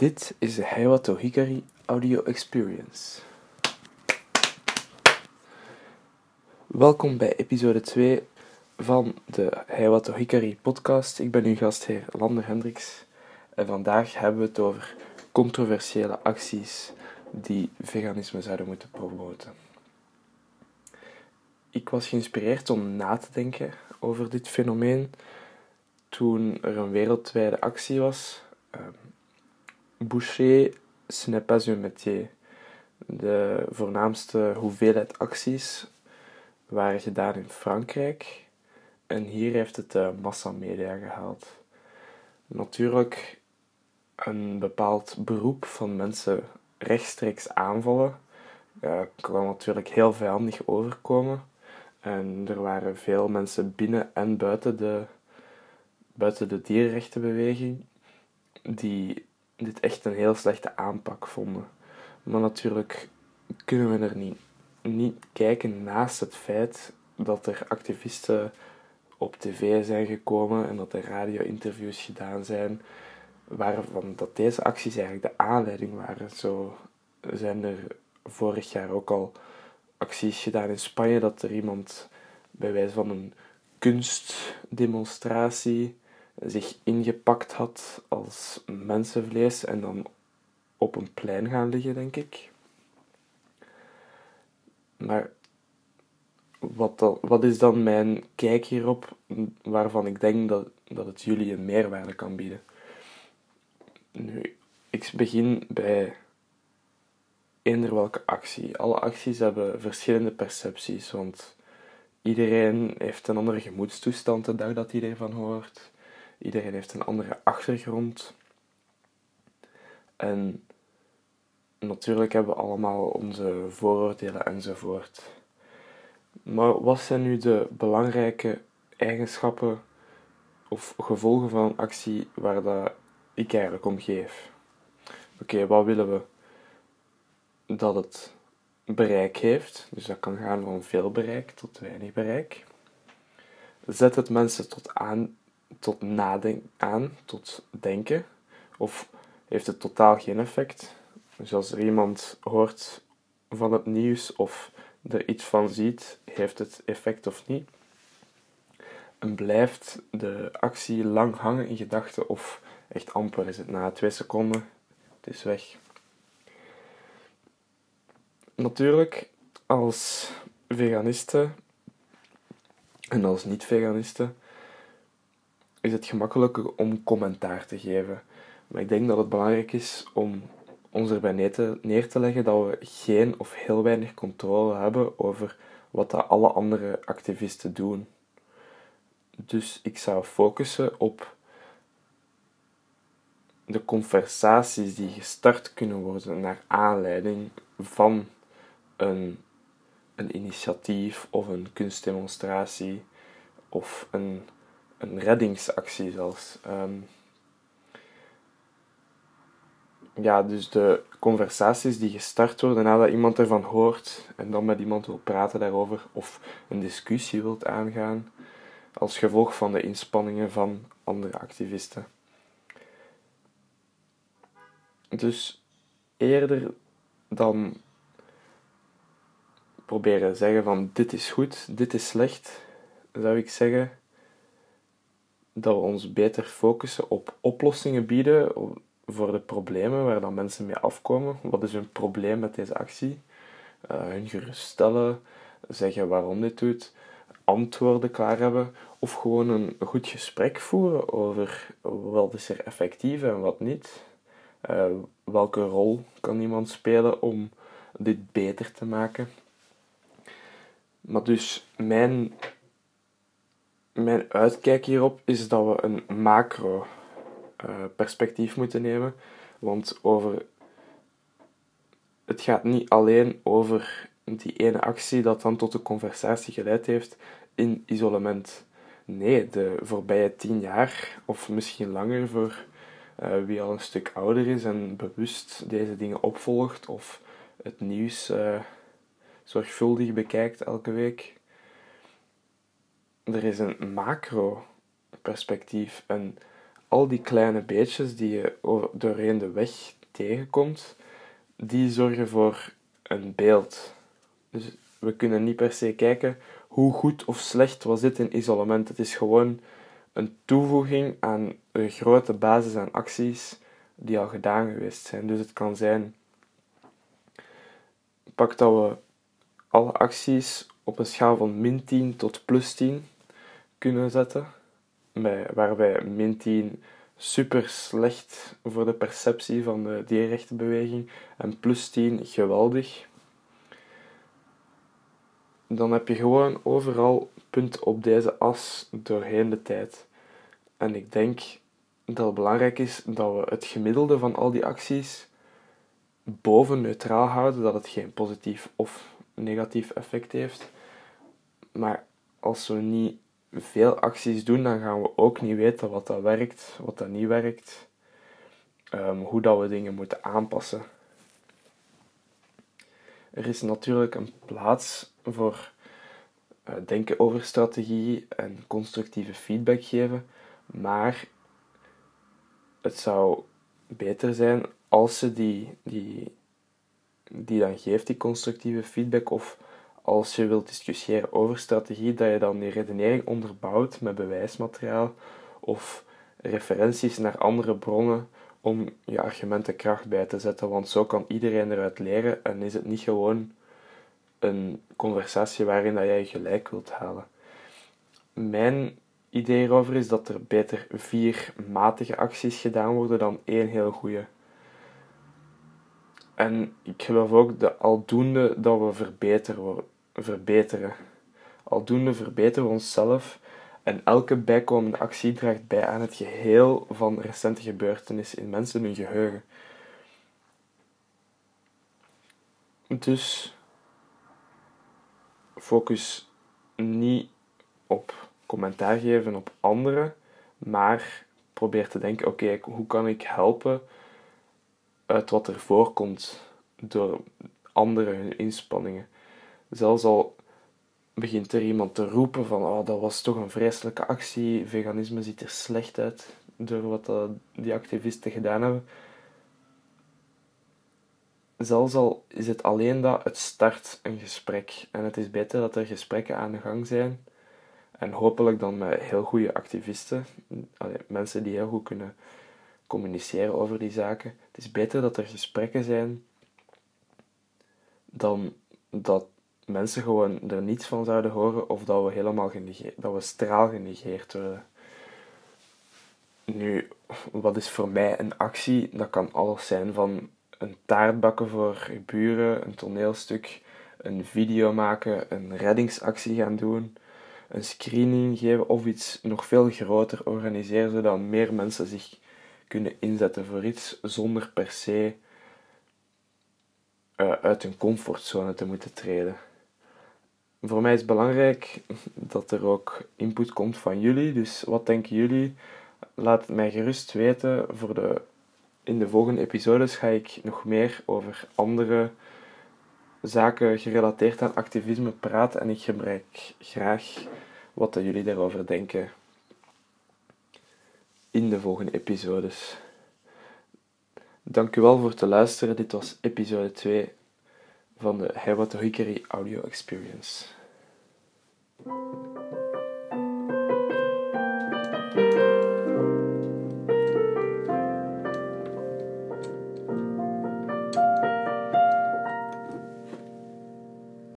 Dit is de Heiwato Hikari Audio Experience. Welkom bij episode 2 van de Heiwato Hikari podcast. Ik ben uw gastheer Lander Hendricks en vandaag hebben we het over controversiële acties die veganisme zouden moeten promoten. Ik was geïnspireerd om na te denken over dit fenomeen toen er een wereldwijde actie was. Boucher, ce n'est pas un métier. De voornaamste hoeveelheid acties waren gedaan in Frankrijk. En hier heeft het de massamedia gehaald. Natuurlijk een bepaald beroep van mensen rechtstreeks aanvallen uh, kan natuurlijk heel vijandig overkomen. En er waren veel mensen binnen en buiten de, buiten de dierenrechtenbeweging die dit echt een heel slechte aanpak vonden. Maar natuurlijk kunnen we er niet, niet kijken naast het feit dat er activisten op tv zijn gekomen en dat er radio-interviews gedaan zijn, waarvan dat deze acties eigenlijk de aanleiding waren. Zo zijn er vorig jaar ook al acties gedaan in Spanje dat er iemand bij wijze van een kunstdemonstratie zich ingepakt had als mensenvlees en dan op een plein gaan liggen, denk ik. Maar wat, wat is dan mijn kijk hierop, waarvan ik denk dat, dat het jullie een meerwaarde kan bieden? Nu, ik begin bij eender welke actie. Alle acties hebben verschillende percepties, want iedereen heeft een andere gemoedstoestand de dag dat hij ervan hoort. Iedereen heeft een andere achtergrond. En natuurlijk hebben we allemaal onze vooroordelen enzovoort. Maar wat zijn nu de belangrijke eigenschappen of gevolgen van een actie waar dat ik eigenlijk om geef? Oké, wat willen we? Dat het bereik heeft, dus dat kan gaan van veel bereik tot weinig bereik. Zet het mensen tot aan tot nadenken aan, tot denken? Of heeft het totaal geen effect? Dus als er iemand hoort van het nieuws of er iets van ziet, heeft het effect of niet? En blijft de actie lang hangen in gedachten of echt amper is het na twee seconden, het is weg. Natuurlijk, als veganisten en als niet-veganisten is het gemakkelijker om commentaar te geven. Maar ik denk dat het belangrijk is om ons erbij neer te, leggen dat we geen of heel weinig controle hebben over wat dat alle andere activisten doen. Dus ik zou focussen op de conversaties die gestart kunnen worden naar aanleiding van een, een initiatief of een kunstdemonstratie of een een reddingsactie zelfs. Ehm, ja, dus de conversaties die gestart worden nadat iemand ervan hoort en dan met iemand wil praten daarover of een discussie wilt aangaan als gevolg van de inspanningen van andere activisten. Dus eerder dan proberen zeggen van dit is goed, dit is slecht, zou ik zeggen dat we ons beter focussen op oplossingen bieden voor de problemen waar dan mensen mee afkomen. Wat is hun probleem met deze actie? Uh, hun geruststellen, zeggen waarom dit doet, antwoorden klaar hebben of gewoon een goed gesprek voeren over wat is er effectief en wat niet. Uh, welke rol kan iemand spelen om dit beter te maken? Maar dus mijn mijn uitkijk hierop is dat we een macro uh, perspectief moeten nemen. Want over, het gaat niet alleen over die ene actie dat dan tot de conversatie geleid heeft in isolement. Nee, de voorbije tien jaar, of misschien langer voor uh, wie al een stuk ouder is en bewust deze dingen opvolgt of het nieuws uh, zorgvuldig bekijkt elke week, er is een macro-perspectief, een al die kleine beetjes die je doorheen de weg tegenkomt, die zorgen voor een beeld. Dus we kunnen niet per se kijken hoe goed of slecht was dit in isolement. Het is gewoon een toevoeging aan een grote basis aan acties die al gedaan geweest zijn. Dus het kan zijn, pak dat we alle acties op een schaal van min 10 tot plus 10 kunnen zetten, waarbij min 10 super slecht voor de perceptie van de dierrechtenbeweging en plus 10 geweldig. Dan heb je gewoon overal punten op deze as doorheen de tijd. En ik denk dat het belangrijk is dat we het gemiddelde van al die acties boven neutraal houden, dat het geen positief of negatief effect heeft. Maar als we niet veel acties doen, dan gaan we ook niet weten wat dat werkt, wat dat niet werkt, um, hoe dat we dingen moeten aanpassen. Er is natuurlijk een plaats voor uh, denken over strategie en constructieve feedback geven, maar het zou beter zijn als ze die, die, die dan geeft, die constructieve feedback, of als je wilt discussiëren over strategie, dat je dan die redenering onderbouwt met bewijsmateriaal of referenties naar andere bronnen om je argumenten kracht bij te zetten, want zo kan iedereen eruit leren en is het niet gewoon een conversatie waarin dat jij je gelijk wilt halen. Mijn idee erover is dat er beter vier matige acties gedaan worden dan één heel goede. En ik geloof ook dat aldoende dat we verbeteren, verbeteren. Aldoende verbeteren we onszelf en elke bijkomende actie draagt bij aan het geheel van recente gebeurtenissen in mensen hun geheugen. Dus focus niet op commentaar geven op anderen, maar probeer te denken: oké, hoe kan ik helpen uit wat er voorkomt door anderen hun inspanningen? Zelfs al begint er iemand te roepen van oh, dat was toch een vreselijke actie, veganisme ziet er slecht uit door wat die activisten gedaan hebben. Zelfs al is het alleen dat, het start een gesprek. En het is beter dat er gesprekken aan de gang zijn. En hopelijk dan met heel goede activisten, mensen die heel goed kunnen communiceren over die zaken. Het is beter dat er gesprekken zijn dan dat mensen gewoon er niets van zouden horen of dat we helemaal genegeerd, dat we straal genegeerd worden. Nu, wat is voor mij een actie? Dat kan alles zijn van een taart bakken voor buren, een toneelstuk, een video maken, een reddingsactie gaan doen, een screening geven of iets nog veel groter organiseren, zodat meer mensen zich kunnen inzetten voor iets zonder per se uh, uit hun comfortzone te moeten treden voor mij is het belangrijk dat er ook input komt van jullie. Dus wat denken jullie? Laat het mij gerust weten. Voor de, in de volgende episodes ga ik nog meer over andere zaken gerelateerd aan activisme praten. En ik gebruik graag wat jullie daarover denken in de volgende episodes. Dank u wel voor het luisteren. Dit was episode 2 van de Hikari Audio Experience.